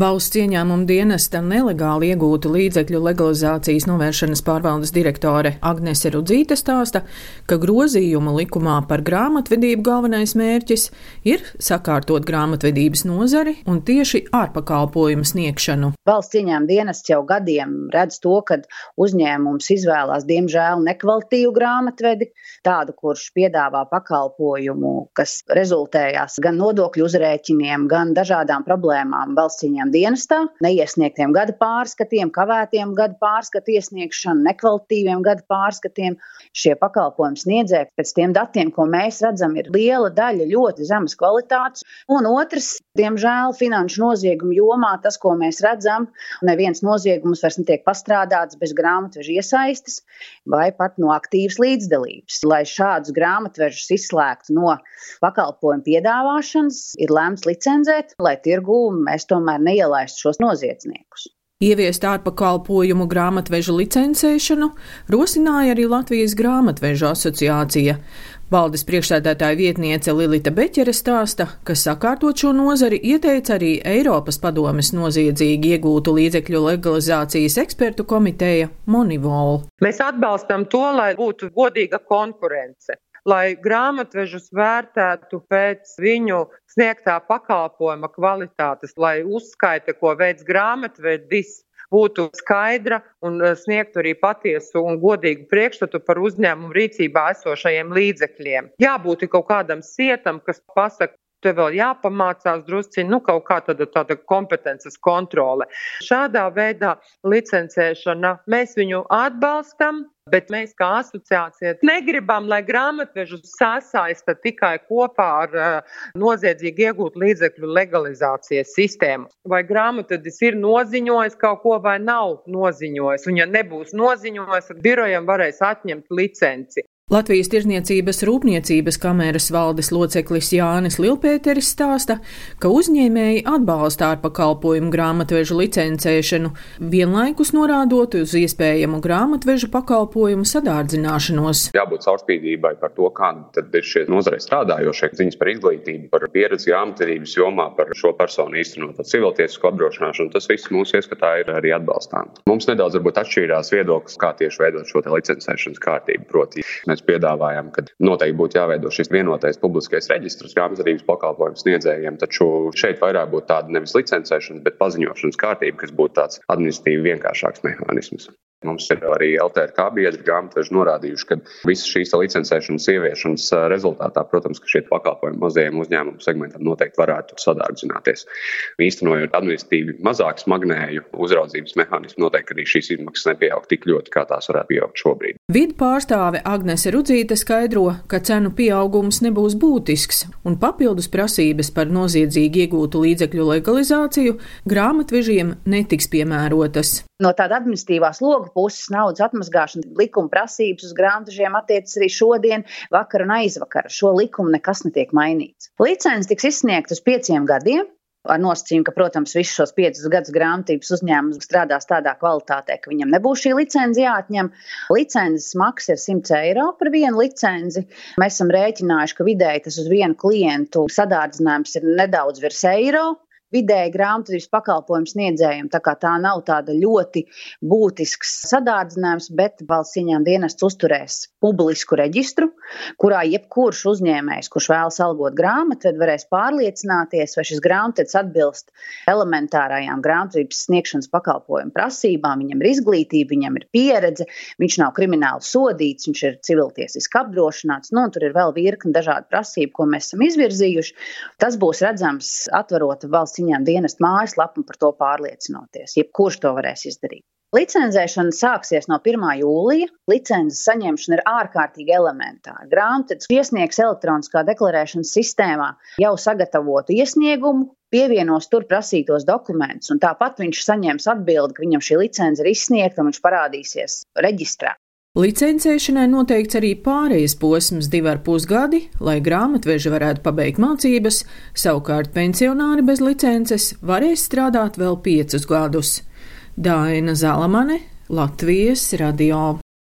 Valsts ieņēmuma dienesta nelegāli iegūtu līdzekļu legalizācijas novēršanas pārvaldes direktore Agnese Rudzīte stāsta, ka grozījumu likumā par grāmatvedību galvenais mērķis ir sakārtot grāmatvedības nozari un tieši ārpakalpojumu sniegšanu. Valsts ieņēmuma dienests jau gadiem redz to, ka uzņēmums izvēlās diemžēl nekvalitīvu grāmatvedi, tādu, kurš piedāvā pakalpojumu, kas rezultējās gan nodokļu uzrēķiniem, gan dažādām problēmām valsts ieņēmuma ieņēmuma dienestā, neiesniegtiem gada pārskatiem, kavētiem gada pārskatu iesniegšanu, nekvalitīviem gada pārskatiem. Šie pakalpojumu sniedzēji pēc tiem datiem, ko mēs redzam, ir liela daļa ļoti zemes kvalitātes. Un otrs, diemžēl, finanšu noziegumu jomā tas, ko mēs redzam, neviens noziegums vairs netiek pastrādāts bez grāmatveža iesaistes vai pat no aktīvas līdzdalības. Lai šādus grāmatvežus izslēgtu no pakalpojumu piedāvāšanas, ir lēmts licenzēt, lai tirgū mēs tomēr neielaist šos noziedzniekus. Ieviest ārpakalpojumu grāmatvežu licencēšanu rosināja arī Latvijas grāmatvežu asociācija. Valdes priekšsēdētāja vietniece Lilita Beķere stāsta, ka sakārtot šo nozari ieteica arī Eiropas padomes noziedzīgi iegūtu līdzekļu legalizācijas ekspertu komiteja Monivol. Mēs atbalstam to, lai būtu godīga konkurence lai grāmatvežus vērtētu pēc viņu sniegtā pakalpojuma kvalitātes, lai uzskaita, ko veids grāmatvedis, būtu skaidra un eh, sniegtu arī patiesu un godīgu priekšstatu par uzņēmumu rīcībā esošajiem līdzekļiem. Jābūt kaut kādam sietam, kas pasaka, te vēl jāpamācās drusciņi, nu kaut kā tāda, tāda kompetences kontrole. Šādā veidā licencēšana mēs viņu atbalstam, bet mēs kā asociācija negribam, lai grāmatvežus sasaista tikai kopā ar uh, noziedzīgi iegūt līdzekļu legalizācijas sistēmu. Vai grāmatvedis ir noziņojis kaut ko vai nav noziņojis, un ja nebūs noziņojis, tad birojam varēs atņemt licenci. Latvijas Tirzniecības rūpniecības kameras valdes loceklis Jānis Lilpēteris stāsta, ka uzņēmēji atbalsta ārpakalpojumu grāmatvežu licencēšanu, vienlaikus norādot uz iespējamu grāmatvežu pakalpojumu sadārdzināšanos. Jābūt caurspīdībai par to, kāda ir šie nozarei strādājošie ziņas par izglītību, par pieredzi grāmatvedības jomā, par šo personu īstenoto civiltiesisku apdrošināšanu. Tas viss mūsu ieskatā ir arī atbalstām. Mums nedaudz varbūt atšķīrās viedoklis, kā tieši veidot šo licencēšanas kārtību. Proti, mēs mēs piedāvājam, ka noteikti būtu jāveido šis vienotais publiskais reģistrs grāmatvedības pakalpojumu sniedzējiem. Taču šeit vairāk būtu tāda nevis licencēšanas, bet paziņošanas kārtība, kas būtu tāds administratīvi vienkāršāks mehānisms. Mums ir arī LTRK biedri grāmatveži norādījuši, ka visas šīs licencēšanas ieviešanas rezultātā, protams, ka šie pakalpojumi mazajiem uzņēmumu segmentam noteikti varētu sadārdzināties. Īstenojot administratīvi mazāk smagnēju uzraudzības mehānismu, noteikti arī šīs izmaksas nepieaug tik ļoti, kā tās varētu pieaugt šobrīd. Vidu pārstāve Agnese Rudzīte skaidro, ka cenu pieaugums nebūs būtisks, un papildus prasības par noziedzīgi iegūtu līdzekļu legalizāciju grāmatvežiem netiks piemērotas. No tāda administratīvā sloga puses naudas atmazgāšana likuma prasības uz grāmatvežiem attiecas arī šodien, vakar un aizvakar. Šo likumu nekas netiek mainīts. Licences tiks izsniegta uz pieciem gadiem. Ar nosacījumu, ka, protams, visus šos piecus gadus grāmatības uzņēmums strādās tādā kvalitātē, ka viņam nebūs šī licence jāatņem. Licences maksa ir 100 eiro par vienu licenci. Mēs esam rēķinājuši, ka vidēji tas uz vienu klientu sadārdzinājums ir nedaudz virs eiro vidēji grāmatvedības pakalpojumu sniedzējiem. Tā kā tā nav tāda ļoti būtisks sadārdzinājums, bet valsts ieņēmuma dienests uzturēs publisku reģistru, kurā jebkurš uzņēmējs, kurš vēlas algot grāmatu, varēs pārliecināties, vai šis grāmatvedis atbilst elementārajām grāmatvedības sniegšanas pakalpojumu prasībām. Viņam ir izglītība, viņam ir pieredze, viņš nav krimināli sodīts, viņš ir civiltiesiski apdrošināts. Nu, tur ir vēl virkni dažādu prasību, ko mēs esam izvirzījuši. Tas būs redzams atverot valsts ieņēmuma dienesta mājaslapu un par to pārliecinoties. Jebkurš to varēs izdarīt. Licenzēšana sāksies no 1. jūlija. Licences saņemšana ir ārkārtīgi elementāra. Grāmatvedis iesniegs elektroniskā deklarēšanas sistēmā jau sagatavotu iesniegumu, pievienos tur prasītos dokumentus, un tāpat viņš saņems atbildi, ka viņam šī licence ir izsniegta un viņš parādīsies reģistrā. Licencēšanai noteikts arī pārejas posms divi ar pus gadi, lai grāmatveži varētu pabeigt mācības, savukārt pensionāri bez licences varēs strādāt vēl piecus gadus. Daina Zalamane, Latvijas radio.